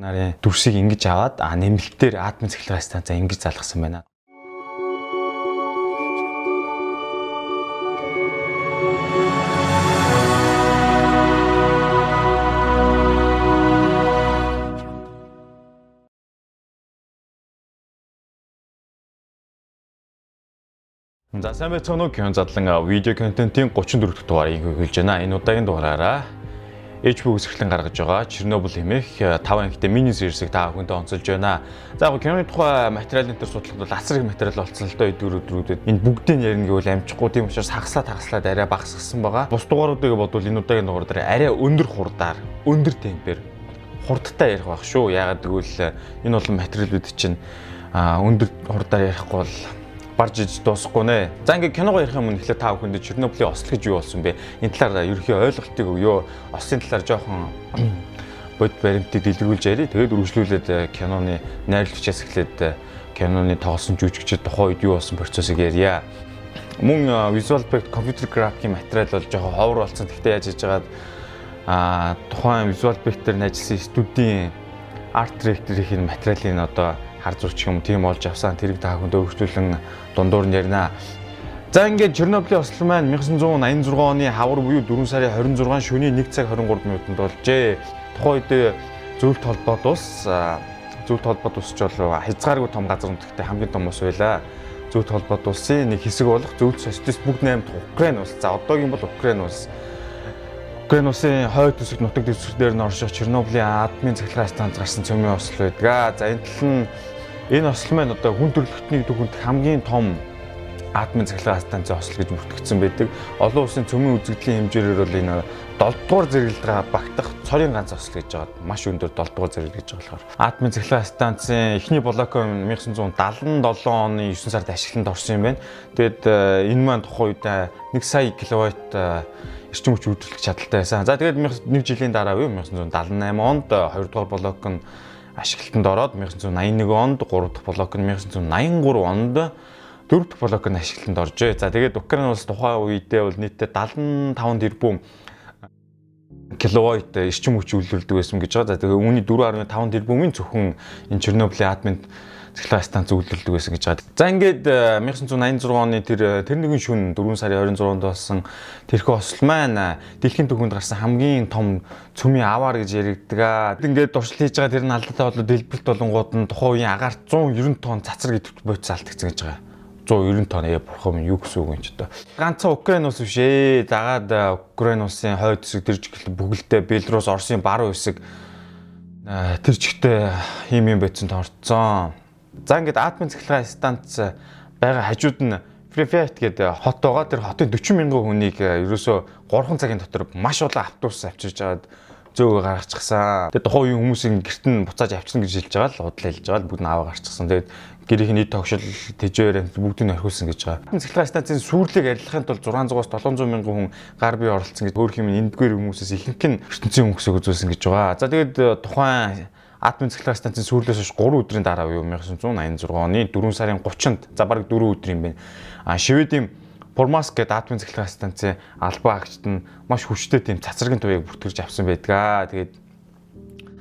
нарын дүрсийг ингэж аваад а нэмэлтээр атомын цахилгаан станцаа ингэж залгасан байна. За сайн байцгаана уу? Кион задлан видео контентын 34 дахь дугаарыг хөвлөж байна. Энэ удаагийн дугаараараа HBO үсгэлэн гаргаж байгаа Чернобыль хэмээх 5 ангитай мини сериесийг та бүхэндээ онцолж байна. За яг киноны тухай материалын дээр судлахад бол асар их материал болсон л доо эдгээр өдрүүдэд. Энэ бүгдийг ярина гэвэл амжихгүй тийм учраас хагаслаа тагаслаад арай багасгсан байгаа. Бус дугааруудыг бодвол энэ удаагийн дугаар дээр арай өндөр хурдаар, өндөр темпээр хурдтай ярих байх шүү. Яагаад гэвэл энэ бол материалууд чинь өндөр хурдаар ярихгүй бол барж иж дуусахгүй нэ. За ингээ киногоо ярих юм нэхлээ та бүхэнд Чернобылийн осл гэж юу болсон бэ? Энэ талаар ерөнхий ойлголтыг өгөө. Ослын талаар жоохон бод баримтыг дэлгэрүүлж ярив. Тэгээд үргэлжлүүлээд э, киноны найруулагчаас эхлээд э, киноны тоглосон жүжигчид тухайн үед юу болсон процессыг ярья. Мөн visual effect, computer graphic-ийн материал бол жоохон ховор болсон. Гэхдээ яаж хийж байгаад а тухайн visual effect-ээр ажилласан студийн арт директорийн материалын одоо хар зурч юм тийм олж авсан тэрийг та бүхэнд өөрчлөлөн дундуур нь ярина. За ингээд Чернобылийн ослон маань 1986 оны хавар буюу 4 сарын 26 шөнийн 1 цаг 23 минутанд болжээ. Тухайн үед зөвлөлт холбоод ус зөвлөлт холбоод усч бол хязгааргүй том газар нутагтай хамгийн том ус байлаа. Зөвлөлт холбоод улсын нэг хэсэг болох зөвлөлт социалист бүгд наймд Украин улс. За одоогийн бол Украин улс. Украин улсын хойд төсөв нутаг дэвсгэр дээр нь орших Чернобылийн атомын цахилгаан станц гарсан цөмийн осол байдаг. За энэ тал нь Энэ осол маань одоо хүн төрөлхтний төвхөнд хамгийн том атомын цахилгаан станцын осол гэж бүртгэгдсэн байдаг. Олон улсын цөмийн үзэгдлийн хэмжээгээр бол энэ 7 дугаар зэрэглэлд багтах цорын ганц осол гэж байгаа. Маш өндөр 7 дугаар зэрэглэл гэж байгаа болохоор атомын цахилгаан станцын эхний блокоо 1977 оны 9 сард ашиглалтанд орсон юм байна. Тэгэд э, энэ маань тухайн үед 1 сая киловатт э, эрчим хүч үйлдвэрлэх чадaltaй байсан. За тэгээд 1 жилийн дараа буюу 1978 онд 2 дугаар блок нь ашиглалтанд ороод 1981 онд 3 дахь блок нь 1983 онд 4 дахь блок нь ашиглалтанд оржээ. За тэгээд Украин улс тухайн үедээ бол нийтдээ 75 тэрбум киловатт эрчим хүч үйлдвэрлэдэг байсан гэж байгаа. За тэгээд үүний 4.5 тэрбумын зөвхөн энэ Чернобылийн атомын цахилгаан станц үйлдвэрлэдэг байсан гэж байгаа. За ингээд 1986 оны тэр тэр нэгэн шүн 4 сарын 26-нд болсон тэрхүү осол маань дэлхийн түвшинд гарсан хамгийн том цөмийн аваар гэж яригддаг. Ингээд дуршил хийж байгаа тэр нь алдаатай болоод дэлбэлт болонгууд нь тухайн үеийн агаарт 190 тонн цацар гэдэг бодис алдагдсан гэж байгаа. 190 тонн яа бурхан юу гэсэн үг юм ч одоо. Ганцхан Украин улс биш ээ. Дагаад Украин улсын хойд хэсэг тэр жиглэл бүгэлдээ Беларусь, Оросын баруун хэсэг тэр жигтэй ийм юм байцсан орцсон. За ингээд атомын цахилгаан станц байгаа хажууд нь Prefect гэдэг хот байгаа. Тэр хотын 40 мянган хүнийг ерөөсөө 3 цагийн дотор маш олон автобус авчирж аваад зөөгөө гаргачихсан. Тэгээд тухайн үеийн хүмүүсийн гэрт нь буцааж авчирна гэж хэлж байгаа л худлаа хэлж байгаа л бүгд аваа гарчихсан. Тэгээд гэрийн нийт тогшил тэжээр бүгдийг нь орхиулсан гэж байгаа. Цахилгаан станцын сүрлийг арилгахын тулд 600-аас 700 мянган хүн гар бие оролцсон гэж өөр хэм эндгээр хүмүүсээс ихэнх нь ертөнцийн хүмүүс өгүүлсэн гэж байгаа. За тэгээд тухайн атомын цахилгаан станцын сүүрлээс хойш 3 өдрийн дараа буюу 1986 оны 4 сарын 30-нд за бараг 4 өдөр юм байна. А Шведийн Формаск гэдэг атомын цахилгаан станцын албан агчид нь маш хүчтэй тийм цацрагийн туяаг бүртгэж авсан байдаг. Тэгээд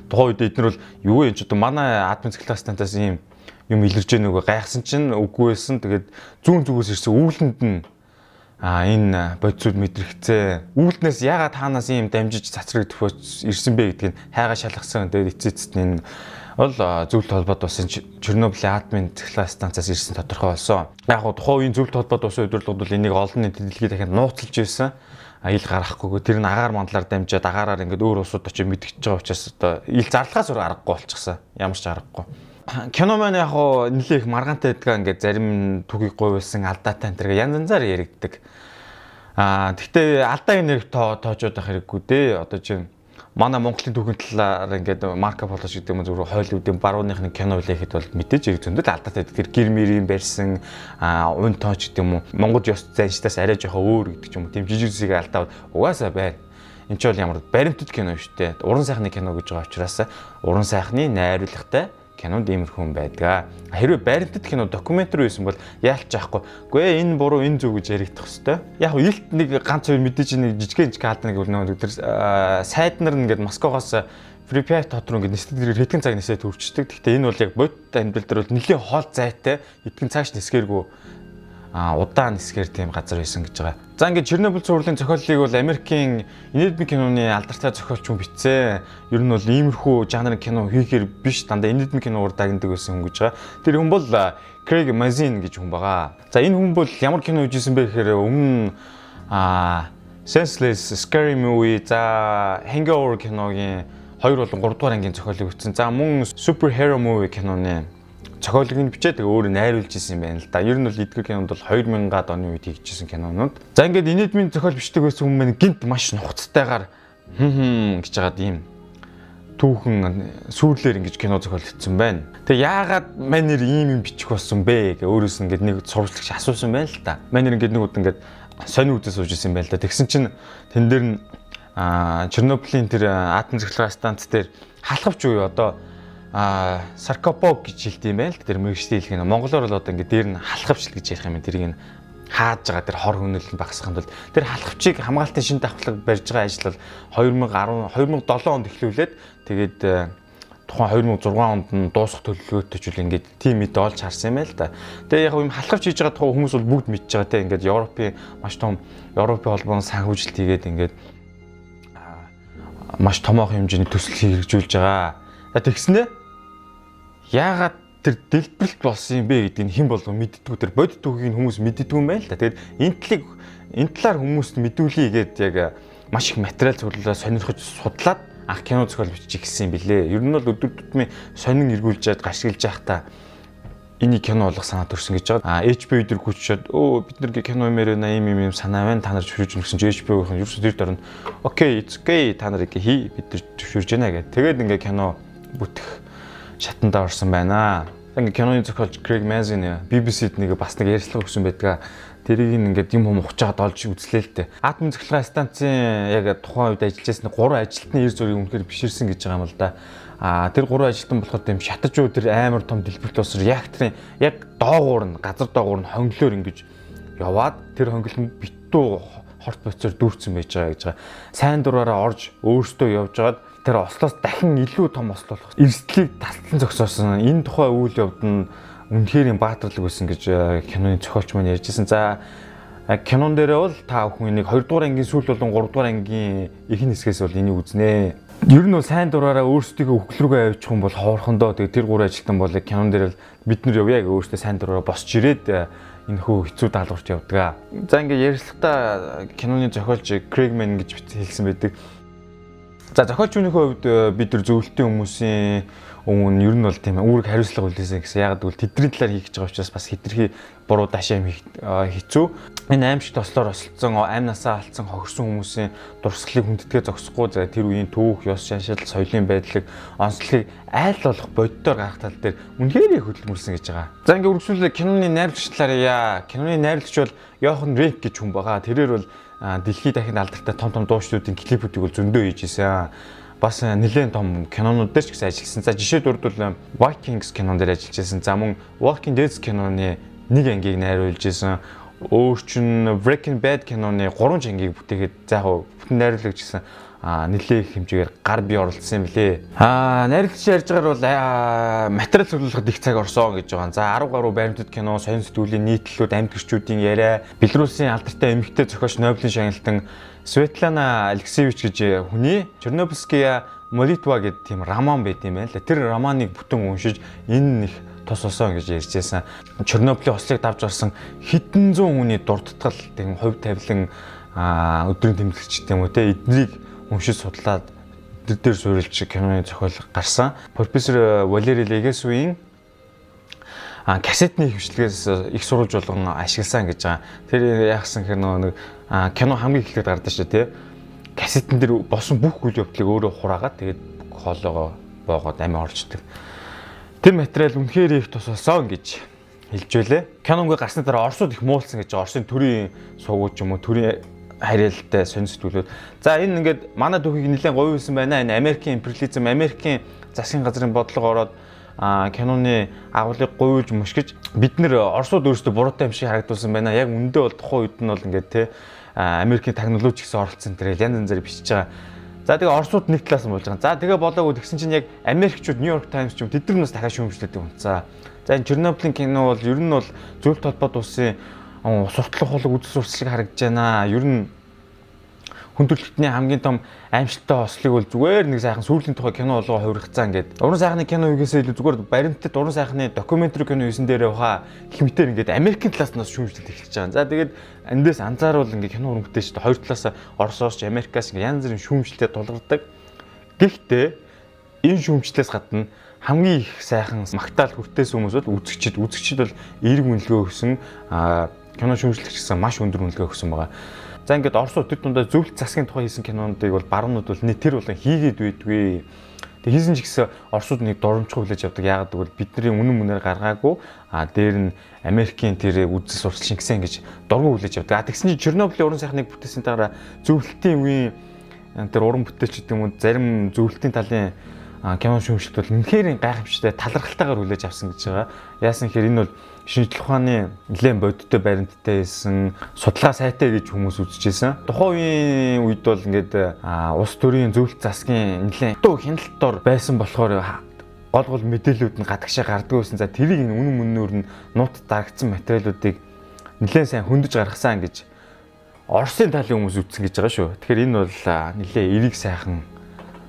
тухайн үед эднэр бол юу юм ч одоо манай атомын цахилгаан станцаас ийм юм илэрж яаг нөгөө гайхсан чинь үгүй байсан. Тэгээд зүүн зүгээс ирсэн үүлэнд нь а энэ бодисууд мэдрэгцээ үүлднээс ягаад таанаас ийм дамжиж цацрагдах ирсэн бэ гэдгийг хайгаа шалгасан. Тэгээд эцээ эцэст энэ бол зөвлөлт холбоод болсон Чернобылийн атомын цахилгаан станцаас ирсэн тодорхой болсон. Яг гоо тухайн үеийн зөвлөлт холбоод болсон удирдлууд бол энийг олон нийт дэлхийд дахиад нууцлж ирсэн. Ил гаргахгүйгээр тэр нь агаар мандлаар дамжаад агаараар ингээд өөр улсууд очиж мэдгэж байгаа учраас одоо ил зарлахаас өөр аргагүй болчихсон. Ямар ч аргагүй кино маань яг хуу нэлээх маргаантай байдгаа ингээд зарим түгийг говьсан алдаатай энэ төр янз янзаар яригддаг. Аа гэхдээ алдаа нэрийг тоо тоожод байх хэрэггүй дээ. Одоо чинь манай Монголын түүхийн талаар ингээд марка полош гэдэг юм зөвхөн хойлуудын барууныхны кино үлээхэд бол мэдээж хэрэг зөндөл алдаатай тэгэхээр гэр мэрийн барьсан аа ун тооч гэдэг юм уу Монгол ёс заншдаас арай жоохон өөр гэдэг юм тийм жижиг зэсийг алдаа угаасаа байна. Энд ч бол ямар баримтат кино шүү дээ. Уран сайхны кино гэж байгаа учраас уран сайхны найруулгатай кинонд иймэрхүү юм байдаг. Хэрвээ баримтат кино докюментари байсан бол яалч яахгүй. Гүй энэ буруу энэ зөв гэж яригдах хэвээр. Яг илт нэг ганц хоёр мэдээж нэг жижигэн жижиг хаалт нэг нөө тэр сайд нар ингээд Москвоос Pripyat хот руу ингээд нисдэг хэдэн цаг нисээд төрчдөг. Гэхдээ энэ бол яг бодит амьдрал дээр бол нэлийн хоол зайтай хэдэн цагш нисгээргүй а удаан нисгээр тийм газар байсан гэж байгаа. За ингээд Чернобыль цувралын зохиолыг бол Америкийн энедми киноны алдартай зохиолч хүн бичсэн. Ер нь бол иймэрхүү жанрын кино хийхээр биш дандаа энедми киноор дагнадаг байсан хүн гэж байгаа. Тэр хүн бол Craig Mazin гэж хүн байгаа. За энэ хүн бол ямар кино хийжсэн бэ гэхээр өмнө а Senseless Scary Movie за Hangover киногийн 2 болон 3 дугаар ангийн зохиолыг бичсэн. За мөн Superhero Movie киноны зохиолыг нь бичээд өөрөө найруулж исэн юм байна л да. Ер нь бол эдгээр кинонд бол 2000-аад оны үед хийгдсэн кинонууд. За ингээд инедмийн зохиол бичдэг байсан хүмүүс маань гинт маш нухацтайгаар хм хм гэж жагаад ийм түүхэн сүүрлэр ингэж кино зохиол хийсэн байна. Тэгээ яагаад манер ийм юм бичих болсон бэ гэ өөрөөс ингээд нэг сурвалжлагч асуусан байна л да. Манер ингээд нэг удаа ингээд сонь үдээс сууж исэн байл да. Тэгсэн чинь тэн дээр нь Чернобылийн тэр атом цэглэгээ станц дээр халахвч уу одоо а саркопог гэж хэлт юм байл. Тэр мэрэгчтэй хэлэх нь монголоор бол одоо ингээд дээр нь халахвч гэж ярих юм тэрийг нь хааж байгаа тэр хор хөнөөлөл багасгахын тулд. Тэр халахвчийг хамгаалтын шин давхлаг барьж байгаа ажил бол 2010 2007 онд эхлүүлээд тэгээд тухайн 2006 онд нь дуусах төлөвлөгөөтэй ч үл ингээд тим мэд олж харсан юм байл та. Тэгээ яг юм халахвч хийж байгаа тухай хүмүүс бол бүгд мэдж байгаа те. Ингээд Европын маш том Европын холбооны санхүүжилт хийгээд ингээд маш томоохон хэмжээний төсөл хэрэгжүүлж байгаа. Тэгснэ яагаад тэр дэлбэрэлт болсон юм бэ гэдгийг хэн болов мэддгүү тэр бодит үгийг хүмүүс мэддгүү байна л да. Тэгээд энэ талыг энэ талаар хүмүүст мэдүүлье гэдээ яг маш их материал зөвлөлөө сонирхож судлаад ах кино зохиол бичих гэсэн юм билэ. Ер нь бол өдөр тутмын сонин эргүүлжээд гашгилж явах та энийг кино болгох санаа төрсөн гэж байгаа. А HBO дээр хүчээд өө бид нар кино юмэр байна юм юм санаа байна та нар зөвшөөрж өгсөн чи HBO-ийн ерөөсөө тэр дөрөнд окей it's okay та нар ингээ хий бид нар зөвшөөрж байна гэх. Тэгээд ингээ кино бүтэх шатанда орсон байна. Ингээ киноны зохиолч Craig Mazin BBC-д нэг бас нэг ярилцлага өгсөн байдаг тэрийг ингээд юм юм ухаж чад олж үзлээ л дээ. Атом цэглэгээ станцын яг тухайн үед ажиллаж байсан гурван ажилтны эр зургийг үнэхээр биширсэн гэж байгаа юм л да. А тэр гурван ажилтан болохоор тийм шатаж уу тэр амар том дэлбэрт болсон реакторын яг доогуур нь газар доогуур нь хонглоор ингэж яваад тэр хонглол нь битүү хорт боцоор дүүрсэн байж байгаа гэж байгаа. Сайн дураараа орж өөртөө явж байгаад тэр ослоос дахин илүү том ослол болох. Эрсдлийг тасалсан зогсоосон. Энэ тухай үйл явд нь үнэхээр юм баатарлаг байсан гэж э, киноны зохиолч маань ярьжсэн. За э, кинон дээрээ бол та бүхэн энийг 2 дугаар ангийн сүүл болон 3 дугаар ангийн ихэнх хэсгээс бол энийг үзнэ. Ер нь бол сайн дураараа өөрсдөө хөвгөл рүүгээ авчих юм бол хоорхондоо тэгээ тэр гурван ажилтан бол кинон дээр л бид нар явъя гэж өөрсдөө сайн дураараа босч ирээд э, энэ хөө хэцүү даалгаварт явдаг. За ингээ ярилцлагата киноны зохиолч Крэгмен гэж хэлсэн байдаг. За зохиолч үнийхээ хувьд бид нар зөвлөлтийн хүмүүсийн өмнө ер нь бол тийм үүрэг хариуцлага үлээсэн гэсэн. Яг гэвэл тэдний талаар хийх гэж байгаа учраас бас хитрхи буруу дашаа хэцүү. Энэ аимшигт тослоор осолцсон, аймнасаа алдсан хохирсон хүмүүсийн дурсгалыг хүндэтгэ зогсохгүй за тэр үеийн түүх, ёс шашил, соёлын байдлыг онцлогийг айл болох боддоор гарах тал дээр үнэхээр хөдөлмөрсөн гэж байгаа. За ингээ үргэлжлүүлээ киноны найруулагч талаар яа. Киноны найруулагч бол Йохан Рейк гэж хүн байгаа. Тэрээр бол дэлхийд дахин алдартай том том дуучдуудын клипүүдийг бол зөндөө хийж исэн бас нэлээд том кинонууд дээр ч гэсэн ажилласан. За жишээ дурдвал Vikings кинон дээр ажиллаж байсан. За мөн Walking Dead киноны нэг ангийг найруулж байсан. Өөр чин Breaking Bad киноны 3 ангийг бүтээгээд за яг бүтэн найруулагч гэсэн а нэлээ их хэмжээгээр гар бие оролцсон юм лээ. А найрлагч ярьж байгаа бол материал цуглуулахад их цаг орсон гэж байгаа. За 10 гаруй баримтат кино, сонин сэтгүүлийн нийтлэлүүд, амьд гэрчүүдийн яриа, Белорусын алдартай эмэгтэй зохиолч Нобелийн шагналтан Светлана Алексеевич гэж хүний Чернобылская молитва гэдэг тийм роман байт юм байна л. Тэр романыг бүтэн уншиж энэ нэг тос осон гэж ярьжсэн. Чернобылийн ослыг давж орсон хэдэн зуун хүний дурдтгал тийм хувь тавилан өдрийн тэмдэглэгч тийм үү те эднийг уншиж судлаад тэр дээр суурилж киноны зохиол гарсан. Профессор Валери Легесуийн кассетны хвшлэгээс их сурвалж болгон ашигласан гэж байгаа. Тэр яахсан хэр нэг кино хамгийн эхлээд гардаг шүү тий. Кассетэн дээр босон бүх үйл явдлыг өөрөө хураагаад тэгээд хоолоогоо боогоод амиа орчдөг. Тэр материал үнэхээр их тус болсон гэж хэлж байлээ. Кинонгүй гарсны дараа Оросууд их муулсан гэж Оросын төрийн сувгууд ч юм уу төрийн хариалтай сонь сэтгүүлүүд. За энэ ингээд манай түүхийг нэлээд говь хийсэн байна. Энэ Америкийн империализм, Америкийн засгийн газрын бодлого ороод а киноны агуулгыг гуйлж мушгиж бид нэр Оросууд өөрсдөө буруутай юм шиг харагдуулсан байна. Яг үндэ бол тухайн үед нь бол ингээд те Америкийн технологи гэсэн оролцсон тэр янз янзаар бичиж байгаа. За тэгээ Оросууд нэг талаас нь болж байгаа. За тэгээ болоогүй тэгсэн чинь яг Америкчууд Нью-Йорк Таймс ч юм тэд нар нас дахиад шүүмжлээд унцаа. За энэ Чернобылийн кино бол ер нь бол зөвлөлт холбоот улсын суртлах хулаг үзэл сурталчилг харагдаж байна. Ер нь хүндрэлтний хамгийн том аимшигтай ослыг бол зүгээр нэг сайхан сүүлийн тухай кино болгоо хувиргацаа ингээд уран сайхны кино үгээсээ илүү зүгээр баримтат уран сайхны докюментари кино юусэн дээр ухаа хэмтээр ингээд Америкийн талаас нь шүүмжлэл эхэлж байгаа. За тэгээд эндээс анзааруул ингээд кино уран бүтээлчд хоёр талаас Оросоос ч Америкаас ингээд янз бүрийн шүүмжлэлтэй тулгардаг. Гэхдээ энэ шүүмжлэлээс гадна хамгийн их сайхан магтаал хүртээс хүмүүс бол үзэгчд үзэгчд бол эерэг үнэлгээ өгсөн кино шүүмжлэгч гэсэн маш өндөр үнэлгээ өгсөн байгаа. За ингээд Орос өдөр дундаа зөвлөлт засгийн тухай хийсэн кинонуудыг бол баруунууд бол нэг тэр болон хийгээд байдгүй. Тэг хийсэн ч гэсэн Оросууд нэг доромжгүй хүлээж авдаг. Яагаад гэвэл бидний үнэн мөнээр гаргаагүй. А дээр нь Америкийн тэр үзэл суртал шингэсэн гэж дургу хүлээж авдаг. А тэгсэн чинь Чернобылийн уран сайхныг бүтээсэн дараа зөвлөлтийн үеийн тэр уран бүтээлч гэдэг юм уу зарим зөвлөлтийн талын кино шүүмжлэлт бол үнэхээр гайхамшигтай талархалтайгаар хүлээж авсан гэж байгаа. Яасан гэхээр энэ бол шинжлэх ухааны нэлээд бодиттой баримттай байсан судалгаа сайтай гэж хүмүүс үзчихсэн. Тухайн үеийн үед бол ингээд улс төрийн зөвлөлт засгийн нэлээд дуу хяналтаар байсан болохоор гол гол мэдээлүүд нь гадагшаа гардаг байсан. За тэрийг үнэн мөннөөр нь нут дарагдсан материалуудыг нэлээд сайн хөндөж гаргасан гэж Оросын талын хүмүүс үзсэн гэж байгаа шүү. Тэгэхээр энэ бол нэлээд эриг сайхан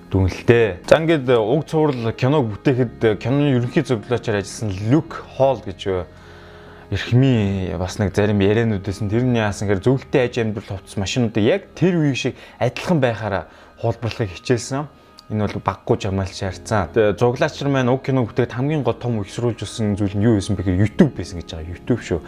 дүнэлтэй. За ингээд уг цуврал киног бүтээхэд киноны ерөнхий зөвлөлөөр ажилласан Люк Холл гэж эрхмийн бас нэг зарим яриануудээс нь тэрний яасан гэхээр зөвлөлтийн аж амьдрал хувцас машинуудыг яг тэр үеиг шиг адилхан байхаараа хуулбарлахыг хичээсэн. Энэ бол баггүй жамаалт шаардсан. Зуглаач нар маань уг кино бүтээд хамгийн гол том ихсруулж өгсөн зүйл нь юу байсан бэ гэхээр YouTube байсан гэж байгаа. YouTube шүү.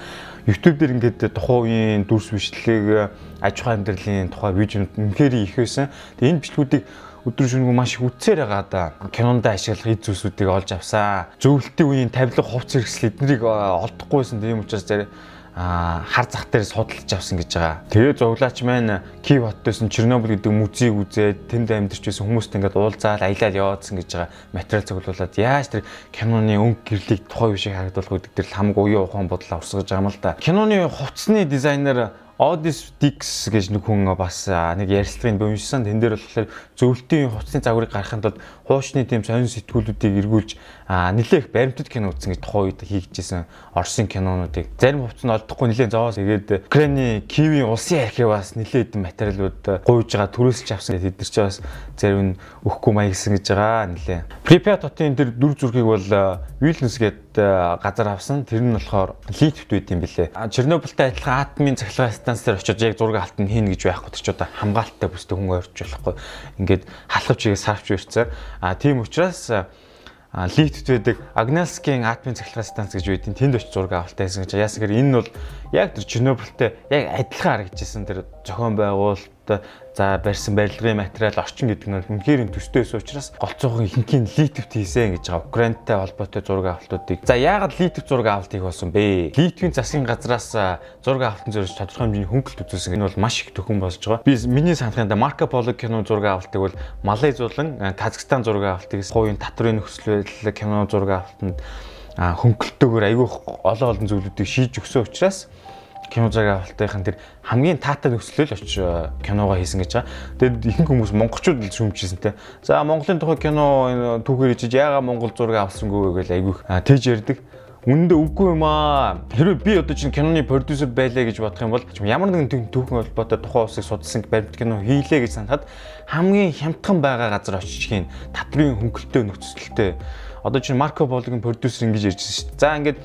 YouTube дээр ингээд тухайн үеийн дүрс бичлэг, аж ахуй амьдралын тухай видеонууд үнэхээр их байсан. Тэгээ энэ бичлгүүдийг өдөр шөнөгүй маш их үтсээр байгаа да. Кинонд ашиглах эд зүйлсүүдийг олж авсан. Зөвлөлтийн үеийн тавилга хувц хэрэгсэл эднийг олдохгүйсэн тийм учраас зарим а хар зах дээр судалж авсан гэж байгаа. Тэгээ зовлаач маань Киев хотоос нь Чернобыль гэдэг музейг үзээд тэнд амьдарч байсан хүмүүст ингээд уулзаад аялал яваадсан гэж байгаа. Материал цуглуулад яаж тэр киноны өнгө гэрлийг тухайн үеийг харагдуулах гэдэг дээр хам гуйн ухаан бодол авсгаж байгаа юм л да. Киноны хувцсны дизайнер Odys Dix гэж нэг хүн бас нэг ярилцлагыг бомжсон. Тэн дээр болохоор зөвлөлтийн хувцсны загварыг гаргахын тулд хуучны тийм сонин сэтгүүлүүдийг эргүүлж нэлээх баримтат кино үзсэн гэж тухайн үед хийгдсэн Оросын кинонуудыг зарим хувцс нь олдохгүй нэлээд зоос игээд Украины Киевийн улсын архиваас нэлээд материалууд гуйж байгаа төрөөсч авсан. Тэд нар ч бас зарим нь өгөхгүй маягсан гэж байгаа нэлээ. Pripyat хотын тэр дүр зургийг бол Vilnius гээд газар авсан. Тэр нь болохоор Литвт байт юм билээ. Чернобыльтай адилхан атомын цахилгаан станц дээр очиж яг зураг алтан хийнэ гэж байхгүй тэр ч одоо хамгаалттай бүстэй хүн ойрч болохгүй. Ингээд халахвч игээ сарвч ирсэн. А тийм учраас Литвд байдаг Агнелскийн атомын цахилгаан станц гэж байдیں۔ Тэнд очиж зураг авалтаа хийсэн гэж. Яасан гэхээр энэ нь бол яг тэр Чернобыльтэй яг адилхан харагдажсэн тэр зохион байгуулалт за барьсан барилгын материал орчин гэдэг нь үнэхээр төстөөс учраас голцоохон ихэнхийн литвт хийсэн гэж байгаа. Украинтай холбоотой зураг авалтуудыг. За яагаад литв зураг авалт хийх болсон бэ? Литвийн засгийн газраас зураг авалтын зорилж тодорхой хэмжээний хөнгөлт үзүүлсэн. Энэ бол маш их төхөн болж байгаа. Би миний санахында Марко Поло кино зураг авалтыг бол Малай зулан Казахстан зураг авалтыг хувийн татрын нөхцөл байдал кино зураг авалтанд хөнгөлтөөр айгүй олон олон зүйлүүдийг шийдж өгсөн учраас кино зураг авалтынхан тэр хамгийн таатай нөхцөлөөл очиж э, киногоо хийсэн гэж байгаа. Тэгээд ихэнх хүмүүс монголчууд л шүүмжижсэн те. За Монголын тухай кино түүхээр хийж яагаад монгол зураг авсангүй гэж айгүйх тэгж ярьдаг. Үндэ үгүй юм аа. Хэрвээ би одоо чинь киноны продюсер байлаа гэж бодох юм бол ямар нэгэн түүхэн холбоотой тухайн улсыг судалсан баримт кино хийлээ гэж санахад хамгийн хямдхан байгаа газар очиж хийн татрын хөнгөлтөө нөхцөлтэй. Одоо чинь Марко Пологын продюсер ингэж ярьжсэн шүү дээ. За ингээд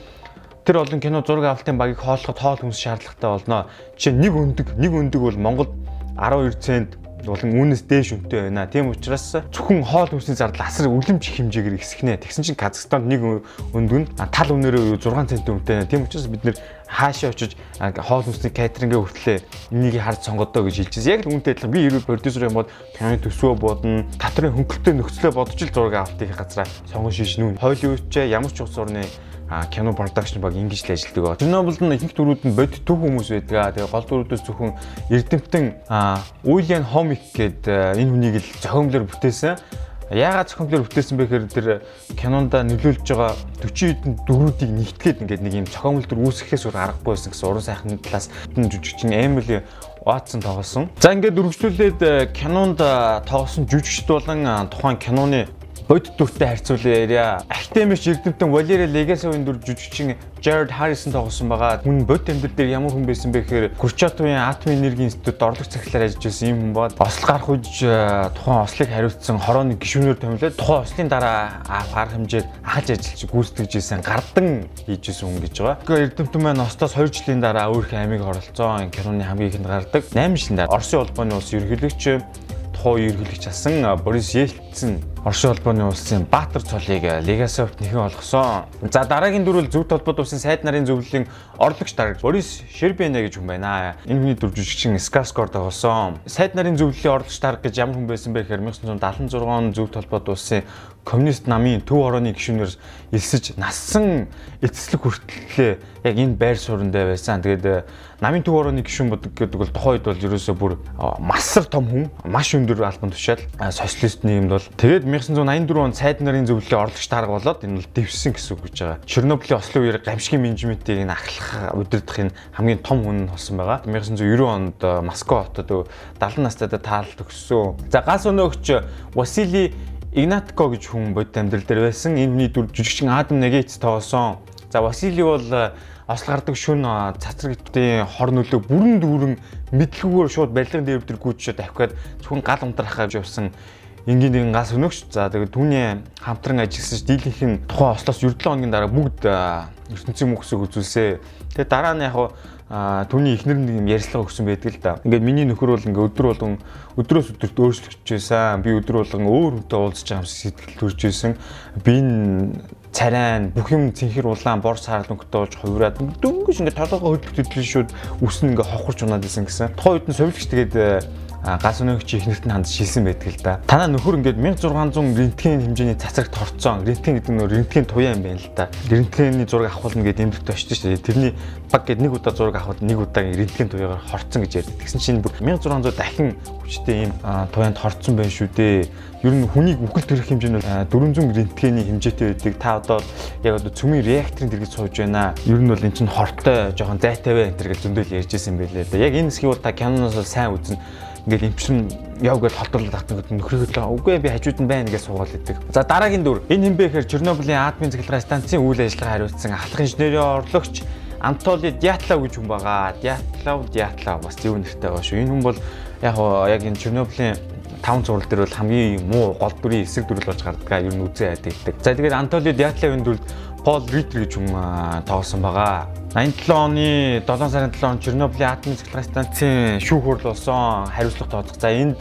тэр олон кино зураг авалтын багийг хооллоход хоол хүнс шаардлагатай болно. Жишээ нэг өндөг, нэг өндөг бол Монголд 12 цент болон үүнээс дээш үнэтэй байна. Тийм учраас зөвхөн хоол хүнсний зардал асар үлэмж хэмжээгээр ихсгэнэ. Тэгсэн чинь Казахстанд нэг өндөг нь тал үнээрээ 6 цент үнэтэй. Тийм учраас бид нэр хаашаа очиж хоол хүнсний катерингээ хүртлээ энийг харж сонгодоо гэж хэлчихсэн. Яг л үүнтэй адилхан би ерөө продюсер юм бол киноны төсвөө бодно, татрын хөнгөлтэй нөхцөлөө бодож л зураг авалтын газраа сонгон шийднэ. Холливуд ч ямар ч улс орны кино продакшн баг ингэж л ажилладаг. Чернобылд нь ихэнх дөрүүд нь бод төв хүмүүс байдаг. Тэгээ гол дөрүүдээс зөвхөн Эрдэмтэн Уильям Хомик гэдэг энэ хүнийг л зохиомлоор бүтээсэн. Яагаад зохиомлоор бүтээсэн бэ гэхээр тэр кинонда нөлөөлж байгаа 40 хэдэн дөрүүдийг нэгтгээд ингээд нэг юм зохиомл төр үүсгэхээс өөр аргагүй байсан гэсэн уран сайхны талаас жүжигчин Эмили Ватсон тоглосон. За ингээд үргэлжлүүлээд кинонд тоглосон жүжигчд болон тухайн киноны бодит дүртэй харьцуулаа яриа. Актемич эрдэмтэн Валери Легасовын дүр жүжигчин Jared Harrison тоглосон байгаа. Хүн бодит амьдрал дээр ямар хүн байсан бэ гэхээр Курчатовын атомын энергийн институт орлогч захиалаар ажиллаж байсан юм бод. Осол гарах үеж э, тухайн ослыг хариуцсан хорооны гишүүнээр томилоод тухайн ослын дараа арга хэмжээг ахаж ажиллаж гүйцэтгэж исэн гардан хийж исэн хүн гэж байгаа. Тэгэхээр эрдэмтэн маань остоос 2 жилийн дараа өөрийнхөө амийг оролцсон киноны хамгийн ихэнд гардаг. 8 жилийн дараа Оросын улбаны улс ерөнхийлөгч тухайн ерөнхийлөгч асан Борис Ельцин Оршин холбооны улсын Баатар цолыг Легасовт нэхэн олгосон. За дараагийн дүр бол зөв толгойд улсын сайд нарын зөвлөлийн орлогч дарагч Борис Шербене гэж хүн байна. Энэ хүний дүр жижигчин Скарскор тоглосон. Сайд нарын зөвлөлийн орлогч дарга гэж ямар хүн байсан бэ гэхээр 1976 он зөв толгойд улсын коммунист намын төв орооны гишүүнээр элсэж нассан эцэслэг хүртлээ яг энэ байр сууриндаа байсан. Тэгээд намын төв орооны гишүүн бодог гэдэг бол тухайд бол ерөөсөө бүр масар том хүн, маш өндөр албан тушаал, социалист нийгэмд бол тэгээд 1984 онд сайд нарын зөвлөлийн орлогч дарга болоод энэ бол дэвсэн гэсэн үг гэж байгаа. Чернобылийн ослын үеэр гамшигын менежментийг энэ ахлах удирдахын хамгийн том хүн нь болсон байгаа. 1990 онд э, Москва хотод 70 настайдаа таалт өгсөн. За газ өнөөгч Васили Игнатко гэж хүн бодит амьдрал дээр байсан. Энэ хүний дүр жүжигчин Адам Нагиц тоглосон. За Васили бол э, осол гардаг шүн э, цацрагтын хор нөлөө бүрэн дүүрэн мэдлэгүүгээр шууд барилгын дээр дээр гүйчээд авхиад зөвхөн гал унтрахаж явсан энгийн нэгэн газ өнөөгч. За тэгээд түүний хамтран ажилласан дийлэнх нь тухайн ослоос 9 хоногийн дараа бүгд ертөнцийн мөхсөг үзүүлсэ. Тэгээд дараа нь яг түүний ихнэр нэг юм ярьцлага өгсөн байдаг л да. Ингээд миний нөхөр бол ингээд өдөр болгон өдрөөс өдөрт өөрчлөгдөж байсан. Би өдөр болгон өөр хүнтэй уулзаж байгаа сэтгэл төрж байсан. Би энэ царайн бүх юм цэнхэр улаан бор саарл өнгөтэй болж хувираад дөнгөж ингээд толгоо хөдлөлт хөдлөл шүүд үснэ ингээд хохорч унаад исэн гэсэн. Тухайн үед нь совилгч тэгээд газ өнөөгч ихнэрт нь хандж шилсэн байдаг л да. Танаа нөхөр ингээд 1600 рентген хэмжээний цацрагт орцсон. Рентген гэдэг нь рентген туяа юм байна л да. Рентгений зураг авахулна гэдэг эмдэгт очсон шүү дээ. Тэрний баг гээд нэг удаа зураг авахад нэг удаагийн рентген туяагаар хорцсон гэж ярьдаг. Тэгсэн чинь бүр 1600 дахин хүчтэй ийм туяанд хорцсон байх шүү дээ. Ер нь хүнийг үхэл төрөх хэмжээ нь 400 рентгений хэмжээтэй байдаг. Та одоо яг одоо цөмийн реакторын дэргэд сууж байна. Ер нь бол эн чинь хортой жоохон зайтай бай энэ гэж зөндөл ярьж юм байлээ. Яг энэ хэсгийг бол та киноноос сайн үзнэ ингээд эмчин яв гэж холдуулаад тагтдаг нөхрийгөө үгүй би хажууд нь байна гэж суугаад идэг. За дараагийн дүр энэ хин бэ гэхээр Чернобылийн атомын цахилгаан станцын үйл ажиллагаа хариуцсан ахлах инженерийн орлогч Антоли Дятлав гэж хүн байгаа. Дятлав Дятлав бас зөв нэртэй байгаа шүү. Энэ хүн бол яг яг энэ Чернобылийн таван зураг дээр бол хамгийн муу гол дүрийн эсрэг дүрэл болж гардаг. Ер нь үзэн айдаг. За тэгээд Антоли Дятлавын дүрд Пол Риттер гэж хүн тоглосон байгаа. 87 оны 7 сарын 7 он Чернобылийн атомын цэглэгээ станцын шүүх хурал болсон хариуцлага тооцох. За энд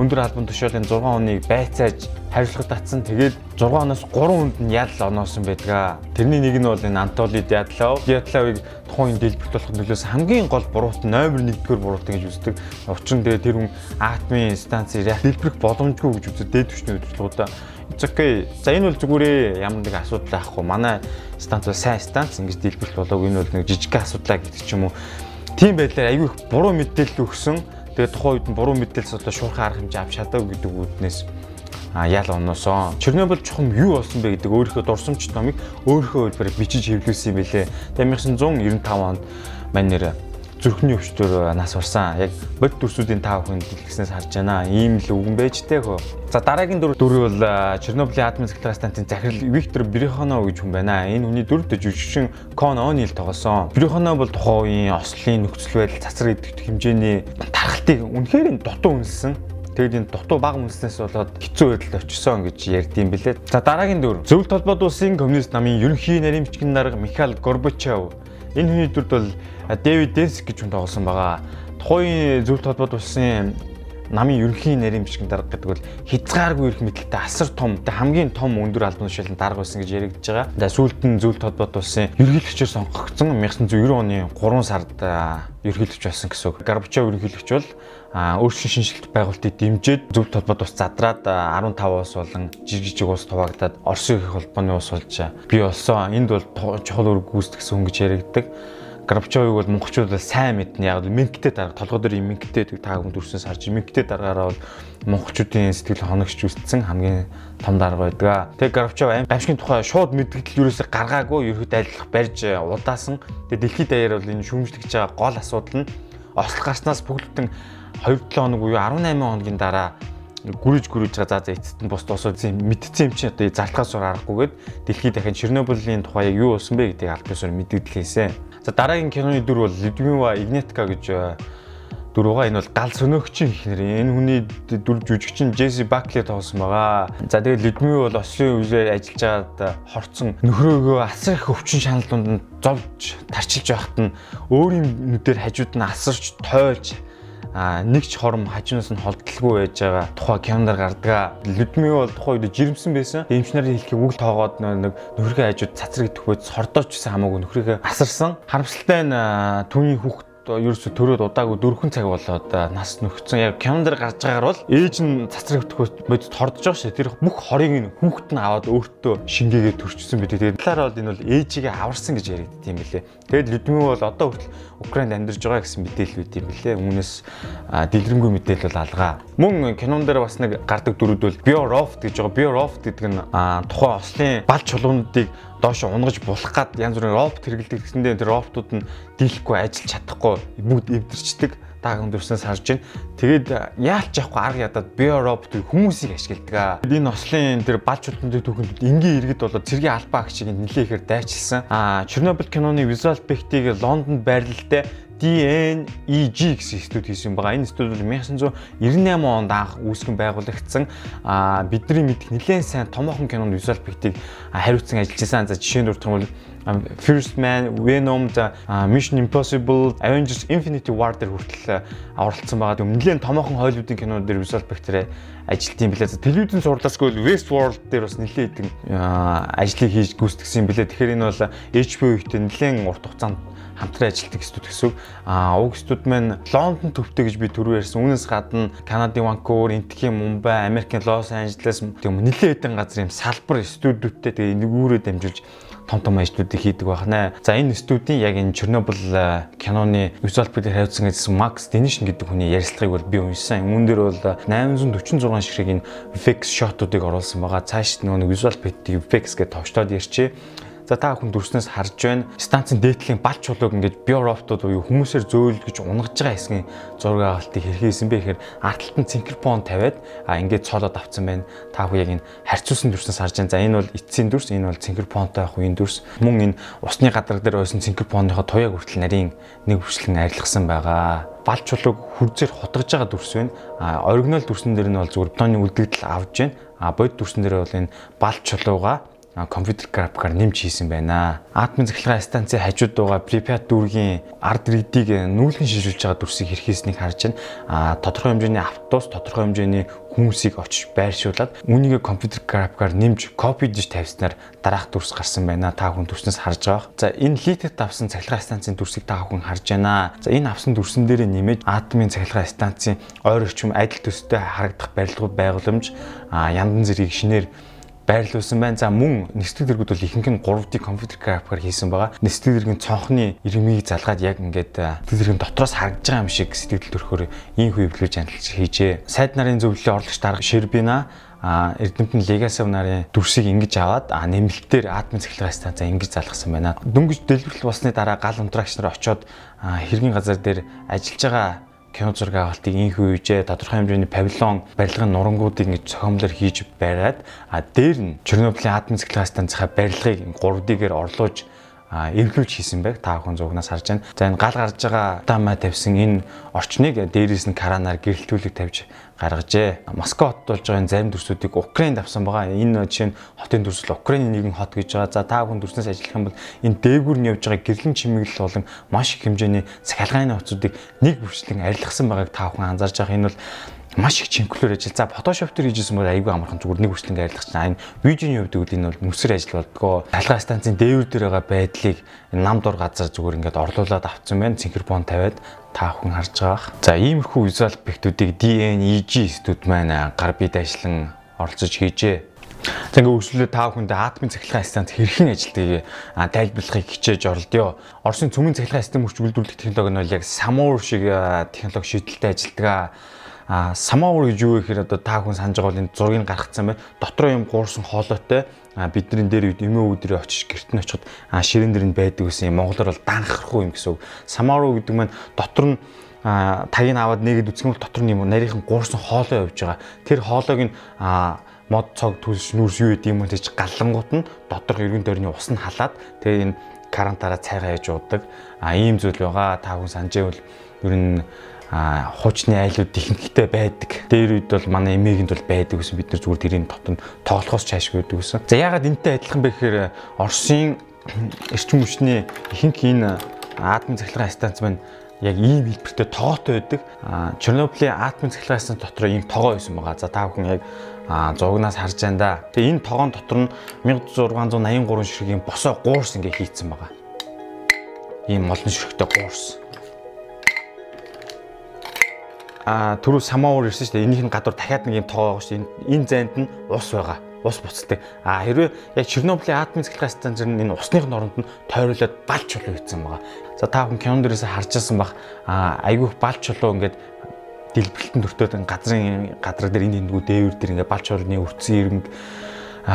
өндөр албан тушаалын 6 оныг байцааж хариуцлага татсан. Тэгээд 6 оноос 3 хүнд нь ял оноосон байдаг. Тэрний нэг нь бол энэ Антоли Дятлав. Дятлавыг тухайн дэлбэрт болох нөлөөс хамгийн гол буруут номер 1-р буруут гэж үздэг. Учир нь тэр хүн атомын станцыг дэлбэрэх боломжгүй гэж үздэг. Дээд түвшний удирдлагуудаа Okay. За энэ бол зүгээрээ ямар нэг асуудал байхгүй. Манай станц бол сайн станц ингэж дэлбэрэлт болоог энэ бол нэг жижиг асуудлаа гэдэг ч юм уу. Тийм байдлаар аюу их буруу мэдээлэл өгсөн. Тэгээд тухайн үед нь буруу мэдээлэл одоо шуурхай арга хэмжээ авч чадаагүй гэдэг үүднээс а ял оноосоо Чернобыль чухам юу болсон бэ гэдэг өөрийнхөө дурсамж номыг өөрийнхөө хэлбэрээр бичиж хэвлүүлсэн юм билээ. Тэгээд 1995 онд маань нэр зүрхний өвчтөр нас барсан. Яг бод дүрсүүдийн тав хүн дэлгэснээс харж байна. Ийм л үгэн байж тээ хөө. За дараагийн дүр дүр бол Чернобылийн атомын цэглэгээ станцын захирал Виктор Бриханов гэж хүн байна. Энэ хүний дүрд жүжигчин Кон Онил тоглосон. Бриханов бол тухайн үеийн ослын нөхцөл байдал цацар идэх хэмжээний тархалтыг үнэхээр дутуу үнэлсэн. Тэгэд энэ дутуу баг үнснээс болоод хэцүү байдалд очисон гэж ярьдсан билээ. За дараагийн дүр зөвлөлт холбоот улсын коммунист намын ерөнхий нарийн бичгийн дарга Михаил Горбачев. Энэ хүний дүрд бол Дэвид Денск гэж хүн тоглосон байгаа. Тухайн зөвлөлт холбоот улсын намын ерөнхий нарийн бичгийн дарга гэдэг бол хязгааргүй их мэдлэгтэй асар том хамгийн том өндөр албан тушаалын дарга байсан гэж яригдж байгаа. За сүүлд нь зөвлөлт холбоот улсын ерөнхийлөгчөөр сонгогдсон 1990 оны 3 сард ерөнхийлөгч болсон гэсэн үг. Горбачев ерөнхийлөгч бол өөрсдийн шинжилт байгуулалтыг дэмжиж зөвлөлт холбоот ус задраад 15 улс болон жижиг улс туваагдаад Оросын их холбооны улс болж бий болсон. Энд бол чухал үүрэг гүйцэтгэсэн хүн гэж яригддаг. Горбачевыг бол монголчууд сайн мэднэ. Яг Минктэй дарга толгой дээр Минктэй та хүн дүрснээс харж Минктэй даргаараа бол монголчуудын сэтгэл хоногч үстсэн хамгийн том дарга байдаг. Тэгээ Горбачев аимшигын тухай шууд мэдгдэл юусоо гаргаагүй ерөөд айлах барьж удаасан. Тэгээ дэлхийд даяар бол энэ шүүмжлэгч байгаа гол асуудал нь ослог гарснаас бүгэлдэн 2-7 хоног буюу 18 хоногийн дараа гүрэж гүрэж байгаа за за эцэст нь бус тосоод мэдсэн юм чи одоо залтгаас ор арахгүйгээд дэлхийд дахин Чернобылийн тухай юу болсон бэ гэдгийг аль биесээр мэдэгдлээсэн. За дараагийн киноны дүр бол Людмила Игнетка гэж дөрөвга энэ бол гал сөнөөгчийн ихнэр. Энэ хүний дүр жүжигчин Джесси Бакли тоглосон байгаа. За тэгээд Людмила бол ослын үеэр ажиллаж байгаад хорцсон нөхрөөгөө асар их өвчин шанал дунд нь зовж тарчилж байхад нь өөрийн нүдээр хажууд нь асарч тойлж а нэг ч хором хажуунаас нь холдолгүй байж байгаа тухай кинонд гардаг. Людмила бол тухай үед жирэмсэн байсан. Эмч нарын хэлхийг үг тоогоод нэг нөхрийнхээ хажууд цацраг төхөөд сордооч гэсэн хамаагүй нөхрийгөө асарсан. Харамсалтай нь түүний хүүхд ерөөсө төрөөд удаагүй дөрвөн цаг болоод нас нөхцөн яг кинонд гарч байгаагаар бол ээж нь цацраг өтөхөд бодит хордож байгаа шээ. Тэр бүх хорыг нь хүүхэд нь аваад өөртөө шингээгээ төрчихсөн бид. Тэгээд талаар бол энэ бол ээжигээ аварсан гэж яригдт юм билээ. Тэгээд Людмила бол одоо хүртэл Украинд амьдарч байгаа гэсэн мэдээлэл үүд юм билээ. Үүнээс дэлгэрэнгүй мэдээлэл бол алгаа. Мөн кинон дээр бас нэг гардаг дүрүүд бол Bioroft гэж байгаа. Bioroft гэдэг нь тухайн ослын бал чулуунуудыг доош унгаж булах гад янз бүрийн робот хэрэгэлдэг гэсэндээ тэр роботууд нь дийлэхгүй ажиллаж чадахгүй бүгд эвдэрчдэг та хүн дөрснөөс харж байна. Тэгээд яалч яахгүй арга ядаад биоробот хүмүүсийг ашигладаг. Энэ ослын тэр балчуудын түүхэнд энгийн иргэд болоод цэргийн албаа агчийг нэлээ ихээр дайчилсан. Аа Чернобыль киноны visual effect-ийг Лондонд байрлалтай DNEG гэсэн институт хийсэн байгаа. Энэ институт бол 1998 онд анх үүсгэн байгуулагдсан. Аа бидний мэдих нэлээд сайн томоохон кинонд visual effect-ийг хариуцсан ажиллаж байсан. За жишээнд дуртай бол First Man, Venom, Mission Impossible, Avengers Infinity War дээр хүртэл оролцсон байгаа. Нэлээд томоохон Hollywood-ийн кинонууд дээр visual effect-ээр ажилт юм билээ. Телевизэн сурдасгүй Westworld дээр бас нэлээд идэв ажлыг хийж гүйцэтгсэн юм билээ. Тэгэхээр энэ бол HBO ихтэй нэлээд урт хугацаанд хамтран ажилладаг студ гэсэн. Аа уг студ маань Лондон төвтэй гэж би түрүү ярьсан. Үүнээс гадна Канадын Ванкувер, Энтхийн Мумбай, Америкийн Лос Анжелес тийм нэлээд хэдэн газар юм салбар студиудтэй тэгээ нэгүүрээ дамжуулж том том ажлуудыг хийдэг байна. За энэ студийн яг энэ Чернобыль киноны visual effect хайцсан гэсэн Max Denison гэдэг хүний ярилцлагыг бол би уншсан. Үүн дээр бол 846 ширхэг энэ effects shot-уудыг оруулсан байгаа. Цааш нөгөө visual effect effects гэж товчлоод ярьчээ. За та хүн дүрснээс харж байна. Станцын дээдлийн балч чулууг ингээд биороптууд буюу хүмүүсээр зөөлгөж унгаж байгаа хэсгийн зураг авалтыг хэрхээсэн бэ гэхээр артталт нь цинкерпон тавиад а ингээд цоолоод авцсан байна. Та хүн яг энэ харьцуулсан дүрснээс харж байна. За энэ бол эцсийн дүрс, энэ бол цинкерпонтой хувийн дүрс. Мөн энэ усны гадарг дээр байсан цинкерпоныхоо туяаг хүртэл нарийн нэг хвшлэн арилгасан байгаа балч чулууг хүрзээр хутгаж байгаа дүрс байна. А оригинал дүрсэн дээр нь бол зүгээр бетоны үлдэгдэл авж байна. А бодит дүрсэн дээр бол энэ балч чулууга компьютер графикаар нэмж хийсэн байна. Атомын цахилгаан станцын хажууд байгаа Pripyat дүүргийн ард иргэдийг нүүлгэн шилжүүлж байгаа дүрсийг хэрхээснийг харж байна. А тодорхой хэмжээний автобус, тодорхой хэмжээний хүмүүсийг очиж байршуулад үүнийг компьютер графикаар нэмж копи диж тавьснаар дараах дүрс гарсан байна. Та хүн дүрснээс харж байгаа. За энэ литэд авсан цахилгаан станцын дүрсийг та хүн харж байна. За энэ авсан дүрсэн дээрээ нэмээд атомын цахилгаан станцын ойр орчим адил төстэй харагдах барилгууд байгууламж яндан зэргийг шинээр байрлуулсан байна. За мөн нэстэг дэргүүд бол ихэнх нь 3D компьютер графикаар хийсэн байгаа. Нэстэг дэргийн цонхны ирмийг залгаад яг ингээд дэргийн дотроос харагдж байгаа юм шиг сэтгэл төрхөөр ийм хөвлөж анилж хийжээ. Сайд нарын зөвлөлийн орлогч дарга Шербина а Эрдэмтэн Legacy нарын дүрсийг ингэж аваад а нэмэлтээр атомын цахилгаан станцаа ингэж залгасан байна. Дөнгөж дэлбэрэл болсны дараа гал унтрагч нар очоод хэргийн газар дээр ажиллаж байгаа кино зураг авалтыг инхүү үежээ тодорхой хэмжээний павильон барилгын нурангуудыг ингэж цохимлоор хийж байраад а дээр нь Чернобылийн атом цэглэгээ станцынхаа барилгыг 3D-гээр орлуулж эвлүүлж хийсэн байг та бүхэн зугнаас харж байна. За энэ гал гарч байгаа дамаа тавьсан энэ орчныг дээрээс нь каранаар гэрэлтүүлэг тавьж гаргажээ. Москва хот болж байгаа зарим дүрсүүдийг Украинд авсан байгаа. Энэ жишээ нь хотын дүрсэл Украиний нэгэн хот гэж байгаа. За та бүхэн дүрснээс ажиллах юм бол энэ дээгүүр нь явж байгаа гэрлэн чимэглэл болон маш их хэмжээний цахилгааны хотцуудыг нэг бүрчлэн арилгасан байгааг та бүхэн анзаарж байгаа. Энэ бол маш их чинклээр ажил. За Photoshop дээр хийжсэн бол аюулгүй амархан зүгээр нэг хүчлэн арилгах чинь. Энэ видеоны хувьд үл энэ бол нүсэр ажил болдгоо. Талгаа станцын дээвэр дээр байгаа байдлыг нам дур газар зүгээр ингээд орлуулад авцсан байна. Синхропон тавиад та бүхэн харж байгаа. За иймэрхүү visual effect-үүдийг DNEG студ маань гар бие дайшлан оролцож хийжээ. За ингээ өсвөлөө та бүхэндээ атомын цахилгаан станц хэрхэн ажилтгийг тайлбарлахыг хичээж оролдё. Оросын цөмийн цахилгаан систем хүч үйлдвэрлэх технологи нь бол яг Samur шиг технологи шийдэлтэй ажилтгаа А самаур гэж юу гэхээр одоо та хүн санаж байгаа бол энэ зургийг гаргацсан бай. Дотроо юм гуурсан хоолойтой бидний дээр эмээ өдрөө очиж гэрт нь очиход ширээн дээр нь байдаг гэсэн юм. Монголоор бол данхрахгүй юм гэсэн үг. Самаур гэдэг маань дотор нь тагийг аваад нэгэд үсгэн бол дотор нь юм нарийнхан гуурсан хоолой явж байгаа. Тэр хоолойг нь мод цог түлш нүүрс юу гэдэг юм гэж галлангууд нь доторх эргэн тойрны ус нь халаад тэгээ энэ карантаараа цайгаа яж уудаг. А ийм зүйл байгаа. Та хүн санджээвэл ер нь хуучны айлууд ихэнхдээ байдаг. Дээр үед бол манай эмээгэнд бол байдаг гэсэн бид нар зүгээр тэрийн дотор тоглохоос чаашгүй байдаг гэсэн. За ягаад энтэй адилхан бэ гэхээр Оросын эрчим хүчний ихэнх энэ атом цахилгаан станц маань яг ийм хэлбэртэй тоогоотой байдаг. Чернобылийн атом цахилгаан станц дотор ийм тоогоо байсан байгаа. За та бүхэн яг зугнаас харж байна да. Тэгээ энэ тоогоон дотор нь 1683 ширхгийн босоо гуурс ингээ хийцэн байгаа. Ийм олон ширхтэй гуурс а түрүү самаур ирсэн шүү дээ. Энийх нь гадуур дахиад нэг юм тоо байгаа шүү. Энэ зайд нь ус байгаа. Ус буцдаг. А хэрвээ яг Чернобылийн атомын цэглэх станцаар энэ усны оронд нь тойруулаад балч чулуу хийсэн байгаа. За та бүхэн кинон дээрээс харж байсан бах а айгүйх балч чулуу ингээд дэлбэрэлтэн төртөөд газрын гадар дээр энэ эндгүү дээвэр дээр ингээд балч чулууны өрцөн ирмэг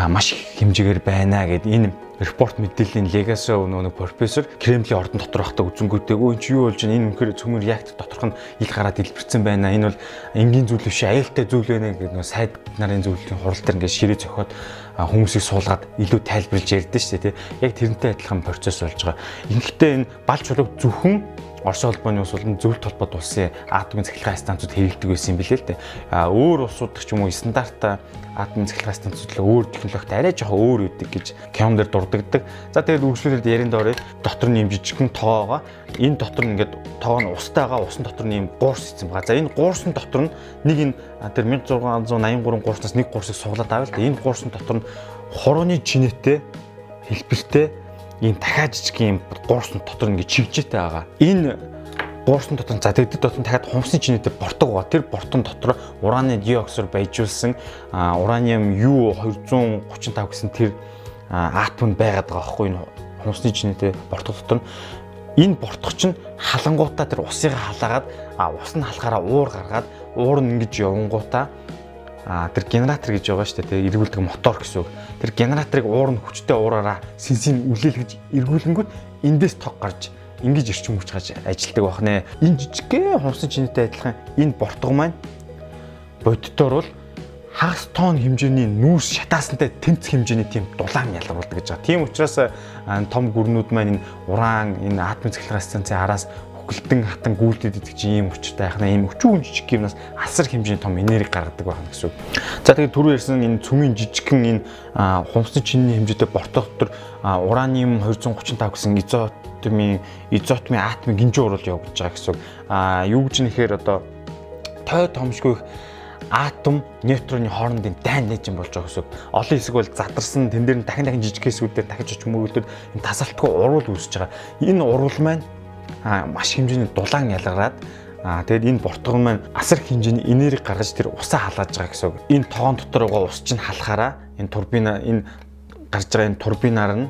маш их хэмжээгээр байна гэд энэ репорт мэдээллийн Legacy нөгөө профессор Кремлийн ордон дотор байхдаа үзэнгүүтэй өө чи юу болж байна? Энэ үнэхээр цөмөр реактор доторх нь ил гараад дэлбэрсэн байна. Энэ бол энгийн зүйл биш аюултай зүйл байна гэдэг нөгөө сайд нарын зөвлөлийн хурал дээр ингээд ширээ зөхиод хүмүүсийг суулгаад илүү тайлбарлаж ярьдэн шүү дээ яг тэрнтэй адилхан процесс болж байгаа. Ингэхдээ энэ балч чулууг зөвхөн Орос улбооны ус болон зөвлөлт холбоот улсын атомын цахилгаан станцууд хэрэглэдэг байсан юм билээ л дээ. А өөр улсууд ч юм уу стандарт атомын цахилгаан станцууд л өөр технологитой арай жоохон өөр үүдэг гэж Кем дээр дурддагддаг. За тэгээд үргэлжлүүлээд ярин доорой дотор нь юм жижигхэн тоогоо энэ дотор нь ингээд тоог нь устайгаа усан дотор нь юм гуурс хийсэн байгаа. За энэ гуурсан дотор нь нэг энэ тэр 1683 гуурснаас нэг гуурсыг суглаад авъя л да. Энэ гуурсан дотор нь хурууны чинээтэй хэлбэртэй ийм дахиад жижиг ийм гуурсан дотор ингээд чивжээтэй байгаа. Энэ гуурсан дотор за тэгдэд дотор дахиад хумсны чинээтэй бортог байгаа. Тэр бортон дотор ураны диоксид байжуулсан ураниум U235 гэсэн тэр атом байгаад байгаа байхгүй энэ хумсны чинээтэй бортог дотор энэ бортох чинь халангуудаа тэр усыг халаагаад ус нь халахаараа уур гаргаад уур нь ингэж явангуудаа а тэр генератор гэж байгаа шүү дээ эргүүлдэг мотор гэсэн үг. Тэр генераторыг уур нь хүчтэй уураараа сэнсийн үлээлгэж эргүүлэнгүүт эндээс тог гарч ингэж эрчим хүч гаж ажилдаг бахнэ. Энэ жижигхэн хумсан чинэтэй адилхан энэ бортго маань боддоор бол хагас тонн хэмжээний нүүрс шатаасантай тэнцэх хэмжээний тийм дулаан ялгаруулдаг гэж байгаа. Тийм учраас том гүрнүүд маань энэ уран, энэ атом цэглэх станцын араас бүхэлдэн хатан гүйлдэд идэх чинь ийм өчтэй яхна ийм өчүүн жижиг юмнаас асар хэмжээний том энерги гаргадаг байна гэсэн үг. За тэгээд түрүү ярьсан энэ цөмийн жижигхэн энэ хумсны чинний хэмжээтэй бортох дотор ураниум 235 гэсэн изотомын изотомын атомын гинжин урал явагдаж байгаа гэсэн үг. А юу гэж нэхээр одоо той томшгүй атом нейтроны хоорондын дайн нээжин болж байгаа гэсэн. Олон хэсэг бол задарсан тэн дээр нь дахин дахин жижиг хэсгүүдээр дахиж очиж мөргөлдөд энэ тасалтгүй урвал үүсэж байгаа. Энэ урвал маань маш хэмжээний дулаан ялгараад Аа тэгээд энэ бортгон маань асар хэмжээний энерги гаргаж тэр усаа халааж байгаа гэсэн үг. Энэ тоон дотор байгаа ус чинь халахаараа энэ турбина энэ гарч байгаа энэ турбинаар нь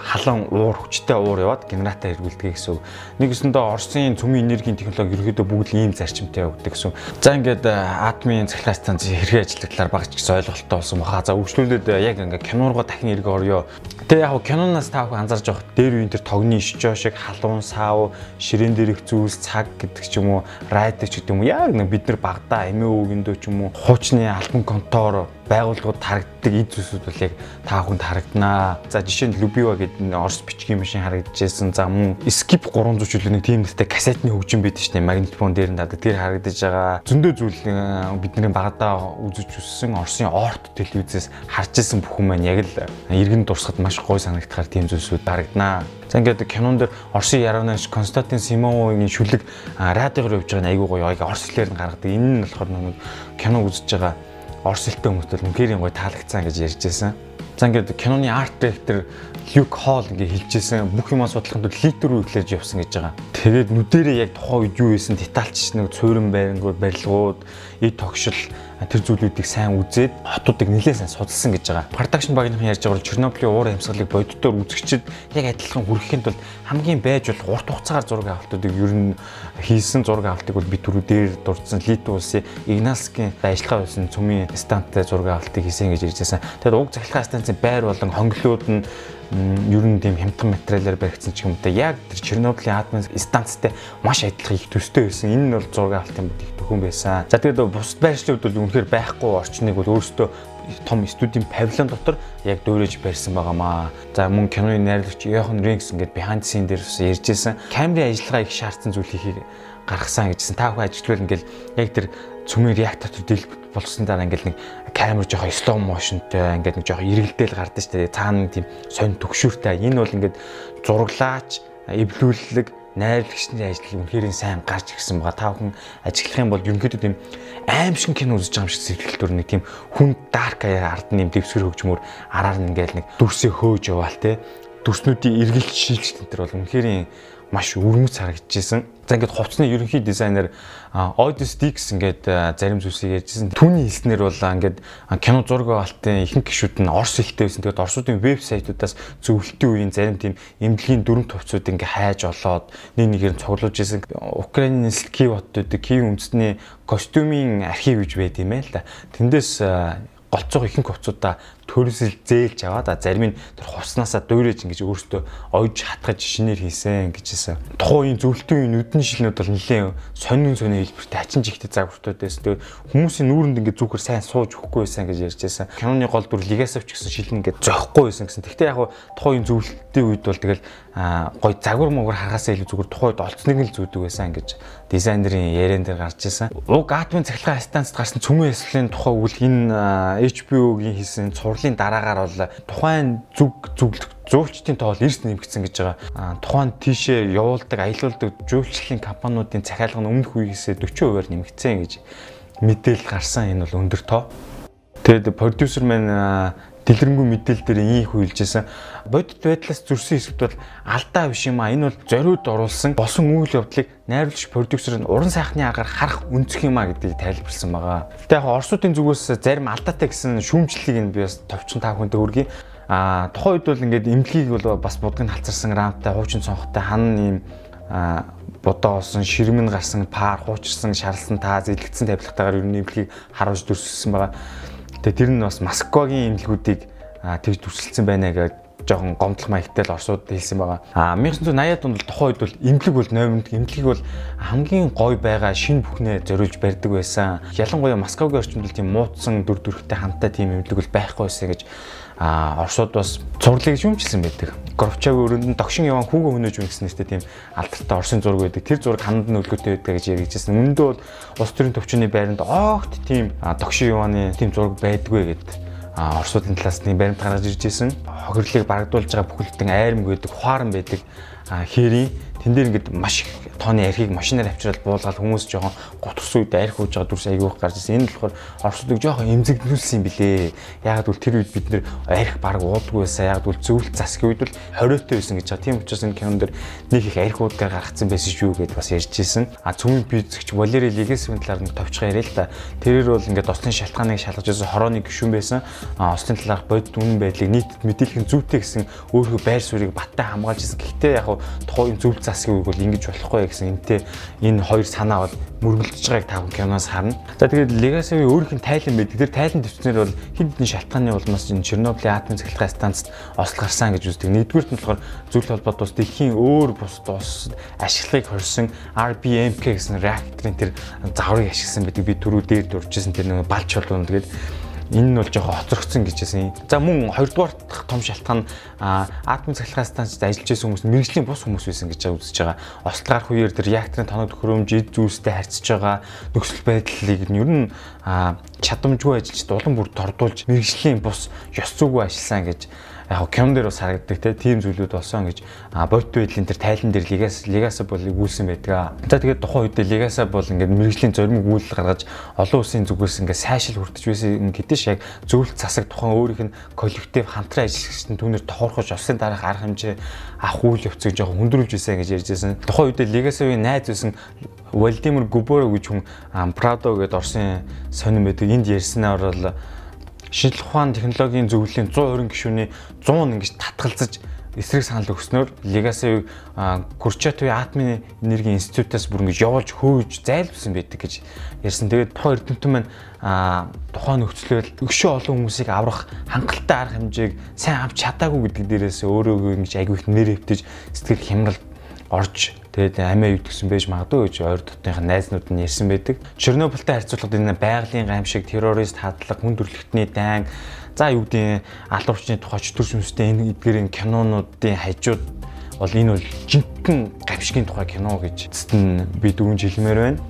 халуун уур хүчтэй уур яваад генератор эргүүлдэг гэсэн үг. Нэгэсэндээ Оросын цөмийн энергийн технологи ерөөдөө бүгд ийм зарчимтай явагддаг гэсэн. За ингээд э, атомын цахилгаан станц хэрхэн ажилладаг талаар багч гэсэн ойлголттой болсон баха. За өвчлүүлээд э, яг ингээд кинорго дахин эргэ орё. Тэгээ яг киноноос та бүхэн анзаарч явах дээр үеийн тэр тогны ишчоо шиг халуун сав, ширээн дээрх зүйлс, цаг гэдэг ч юм уу, радио ч гэдэг юм уу яг нэг бид нар багада эмээ өвгөндөө ч юм уу хуучны альбом контор байгууллагууд харагддаг эд зүйлсүүд бол яг та бүхэнд харагданаа. За жишээ нь Любива гэдэг Орос бичгийн машин харагдажсэн. За мөн Skip 300 чөлөө нэг тийм нэртэй кассетны хөгжим байдаг дээ. Магнитофон дээр надад тэр харагдаж байгаа. Зөндөө зүйл бидний багадаа үзэж өссөн Оросын орт телевизээс харж ирсэн бүхэн маань яг л иргэн дурсахад маш гой санагдахаар тийм зүйлсүүд харагданаа. За ингээд кинон дээр Оросын яравнаач Константин Симоновын шүлэг радиогоор явж байгаа нь айгүй гоё яг орос хэлээр нь гаргадаг. Энэ нь болохоор нэг кино үзэж байгаа орос хэлтэй хүмүүст бол үнхээр гоё таалагдсан гэж ярьж байсан. За ингээд киноны арт директор Люк Холл ингээ хэлжсэн бүх юм судлахын тулд литр рүү эхлэж явсан гэж байгаа. Тэгээд нүдэрээ яг тухайн үед юу байсан детальч нэг цөөрөн байрангууд барилгууд, эд тогшил тэр зүйлүүдийг сайн үзээд хотуудыг нэлээд сайн судалсан гэж байгаа. Production багийнхан ярьж байгаа бол Чернобылийн уур амьсгалыг бодитоор үзэгчид яг адилхан хүргэхэд бол хамгийн байж бол урт хугацаагаар зураг авалтуудыг ер нь хийсэн зураг авалтыг бол би түрүү дээр дурдсан Литв улсын Игналскийн ажиллагаа байсан цөмийн станттай зураг авалтыг хийсэн гэж ярьж байсан. Тэгээд уг захилгаан станцын байр болон хонглууд нь ер нь тийм хямдхан материалаар баригдсан ч юм уу яг тэр Чернобылийн атомын станцтай маш адилхан их төстэй байсан. Энэ нь бол зураг авалтын их төхөн байсан. За тэгээд бусад байршлууд бол үнэхээр байхгүй орчныг бол өөрөөсөө том студийн павильон дотор яг дөөрөж барьсан байгаамаа. За мөн киноны найруулагч Johan Rinks ингээд behind the scene дээр бас ярьжсэн. Камерын ажиллагаа их шаардсан зүйлийг гаргасан гэжсэн. Та бүхэн ажилтвал ингээл яг тэр цөмийн реактор төр дийл болсон дараа ингээл нэг камер жоохон slow motionтэй ингээд нэг жоохон эргэлдээл гардаг шүү дээ. Цаана тийм сонь төгшүүртэй. Энэ бол ингээд зураглаач, эвлүүлэлэг, найрлагчны ажил үнэхээр сайн гарч ирсэн байгаа. Та бүхэн ажиглах юм бол ерөнхийдөө тийм аимшиг кино үзэж байгаа юм шиг сэтгэл төр нэг тийм хүн дарк ард нэм дэвсгэр хөгжмөр араар нь ингээл нэг дүрсээ хөөж яваал те. Дүрснүүдийн эргэлж шилжилт энэ төр бол үнэхээр маш өвөрмөц харагдчихсэн. За ингээд хувцсны ерөнхий дизайнер Odyssey Dix ингээд зарим зүйлсийг ярьжсэн. Түүний хэлснээр бол ингээд кино зураг авалтын ихэнх гişүүд нь орс хэлтэй байсан. Тэгээд орсуудын вебсайтуудаас зөвлөлтийн үеийн зарим тийм эмнэлгийн дүрм төвцүүд ингээд хайж олоод нэг нэгээр нь цуглуулж ирсэн. Украины нийслэл Киев хот гэдэг Киев үндэсний костюмын архив гэж байд юм ээ л да. Тэндээс голцоо ихэнх хувцуудаа төрөсөл зээлж аваад зарим нь тэр хувцнаасаа дуурайж ингэж өөртөө ойж хатгаж шинээр хийсэн гэжсэн. Тухайн үеийн зөвлөлтийн нүдэн шилнүүд бол нэлээд сонин сонин хэлбэртэй хачин жигтэй загвартууд байсан. Тэгээ хүмүүсийн нүүрэнд ингэ зүгэр сайн сууж өгөхгүй байсан гэж ярьжсэн. Киноны гол дүр Лигасов ч гэсэн шилэн ингэ зөхгүй байсан гэсэн. Гэхдээ яг тухайн үеийн зөвлөлтийн үед бол тэгэл гой загвар мөгөр харахаас илүү зүгээр тухайд олцныг л зүүдэг байсан гэж дизайнерын яриан дээр гарч ирсэн. Уг атомын цахилгаан станцд гарсан цөмөн яслын тухай үл энэ HBO-гийн хийсэн цувралын дараагаар бол тухайн зүг зүглэх зөөлчдийн тоол эрс нэмэгдсэн гэж байгаа. Тухайн тийшээ явуулдаг, аялуулдаг жуулчлалын компаниудын захиалга нь өмнөх үеэсээ 40%-аар нэмэгдсэн гэж мэдээлэл гарсан. Энэ бол өндөр тоо. Тэгэд продюсер маань дэлгэрэнгүй мэдээлэл дээр ийм их үйлжсэн. Бодит байдлаас зөрсөн хэсэгт бол алдаа биш юм а. Энэ бол зориуд оруулсан болсон үйл явдлыг найруулагч продюсер нь уран сайхны агаар харах өнцөх юм а гэдгийг тайлбарлсан байгаа. Гэтэ яг Оросуудын зүгээс зарим алдаатай гэсэн шүүмжлэлийг нь би бас товчхон та хүнтэй хүргэе. А тухайн үед бол ингээд эмнэлгийг бол бас будгыг халцарсан рамтай хуучин цонхтой хан ийм бодоо олсон ширмэн гарсан паар хуучирсан шарлсан таа зэлгдсэн тавилгатаагаар ер нь эмнэлгийг харуулж дүрсэлсэн байгаа. Тэгээ тэр нь бас Москвагийн имлгүүдийг тэгж дүрсэлсэн байна гэж жоохон гомдлох маягтай л Оросууд хэлсэн байгаа. А 1980-ад онд тухайн үед бол имлэг бол номинд имлэгийг бол хамгийн гой байгаа шин бүхнээ зориулж барьдаг байсан. Ялангуяа Москвагийн орчинд бол тийм муудсан дүр төрхтэй хамтаа тийм имлэг бол байхгүй байсан гэж а Оросууд бас зурлыг шүүмжилсэн байдаг. Горбачевын өрөөнд нь догшин яван хүүгөө хөнөөж үнэсэн нэртэй тийм алдартай Оросын зураг байдаг. Тэр зураг ханад нь өлгөөтэй байдаг гэж яригдчихсэн. Үүндээ бол улс төрийн төвчний байранд огт тийм догшин явааны тийм зураг байдгүй гэдэг Оросуудын талаас нэг баримт гаргаж ирж байсан. Хохирлыг барагдуулж байгаа бүхэлдэн айрам гэдэг, хуаран байдаг хэрийн тэн дээр ингээд маш тооны архийг машинаар авчирал буулгаад хүмүүс жоохон гутгс үед арх ууж байгаа дүрс айгүйх гарч ирсэн. Энэ нь болохоор орсуудыг жоохон эмзэгдүүлсэн юм билээ. Ягаад гэвэл тэр үед бид нэр арх баг уудаггүй байсан. Ягаад гэвэл зөвлөлт засгийн үед бол хориотой байсан гэж байгаа. Тийм учраас энэ кинон дээр нэг их арх уудгаар гаргацсан байсан шүү гэдээ бас ярьж ирсэн. А цөмийн физикч Валери Легесийн талаар нь товчхон яриа л да. Тэрээр бол ингээд ослын шалтгааныг шалгаж байсан хорооны гишүүн байсан. А ослын талаарх бодит үнэн байдлыг нийтэд мэдээлэх нь зүйтэй гэсэн өөрийнхөө байр суурийг баттай хамгаалж ирсэн. Гэхдээ яг тухайн зөвлөлт засгийн үг бол ингэж болохгүй гэсэн энтэй энэ хоёр санаа бол мөргөлдөж байгааг та киноос харна. За тэгээд Legacy-ийн өөрийнх нь тайлан байдаг. Тэр тайлан төвчнэр бол хэд хэдэн шалтгааны улмаас энэ Чернобылийн атомын цахилгаан станцд ослол гарсан гэж үздэг. Нэгдүгürt нь болохоор зөвлөлт холбоот ус дэлхийн өөр бус ус ашиглагыг хорьсон RBMK гэсэн реакторын тэр заврыг ашигласан байдаг. Би түрүү дээр дуржсэн тэр нэг балч болов. Тэгээд энэ нь бол жоохон хоцрогдсон гэж хэлсэн. За мөн хоёрдугаар том шалтгаан атомын цахилгаан станцид ажиллаж байсан хүмүүс мэрэгжлийн бус хүмүүс байсан гэж үзэж байгаа. Гарах үеэр тэр реакторын тоног төхөөрөмж эд зүйлстэй харьцаж байгаа нөхцөл байдлыг нь ер нь чадамжгүй ажиллаж улам бүр тордуулж мэрэгжлийн бус ёс зүгөө ажилласан гэж яг кинон дээр бас харагддаг те тийм зүйлүүд болсон гэж бодит байдлын тэр тайлан дээр лигас лигаса бол өгүүлсэн байдаг. За тэгээд тухайн үед лигаса бол ингээд мэрэгжлийн зоримог үйлдэл гаргаж олон улсын зүгээс ингээд сайшил хүртэж байсан гэдэж яг зөвлөлт засаг тухайн өөрийнх нь коллектив хамтран ажиллагчдын түүнээр тохирохож осын дараах арга хэмжээ авах үйл явцыг жоохон хүндрүүлж байсан гэж ярьж байсан. Тухайн үед лигасавын найз байсан Владимир Губоро гэж хүн Прадо гэдэг Орсын сонин байдаг. Энд ярьснаар бол шинжлэх ухааны технологийн зөвлөлийн 120 гишүүний 100 нь ингэж татгалзаж эсрэг санал өгснөөр Legacy Kurchatov атомын энергийн институтаас бүр ингэж явуулж хөөж зайлуулсан байдаг гэж ярьсан. Тэгээд тухайн эрдэмтэн маань тухайн нөхцөлөөр өгшөө олон хүмүүсийг аврах хангалттай арга хэмжээг сайн авч чадаагүй гэдэг дээрээс өөрөө ингэж айгүй их нэр хөвтөж сэтгэл хямрал орж тэгээд амиа өвдгсөн байж магадгүй гэж ойр дотных найзнууд нь ярьсан байдаг. Чернобылтай харьцуулахад энэ байгалийн гамшиг, террорист хадлага, хүн төрөлхтний дайн За юу гэдэг алуурчны тухай ч төрс юмстэй энэ эдгэрийн кинонуудын хажууд бол энэ бол жинхэнэ гамшигын тухай кино гэж эцэст нь би дөрөв жилмээр байна.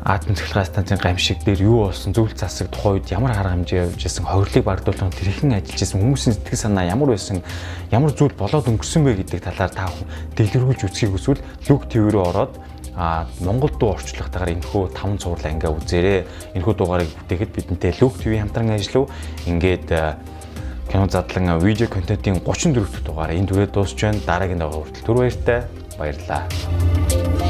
Атом цэглэгээ станцын гамшиг дээр юу болсон зөвлөлт засаг тухай үед ямар арга хэмжээ явж байсан ховирлыг багдуулсан тэрхэн ажиллаж байсан хүмүүсийн сэтгэл санаа ямар байсан ямар зүйл болоод өнгөрсөн бэ гэдэг талаар та дэлгэрүүлж үзхийг хүсвэл Люк ТV рүү ороод а Монгол дуу орчуулгатайгаар энэхүү таван цуврал ингээ үзээрэй. Энэхүү дугаарыг бүтээхэд бидэнтэй Luke TV хамтран ажиллав. Ингээд кино задлан видео контентын 34 дахь дугаараа энэ түрээ дуусч байна. Дараагийн дугаар хүртэл түр баяртай. Баярлалаа.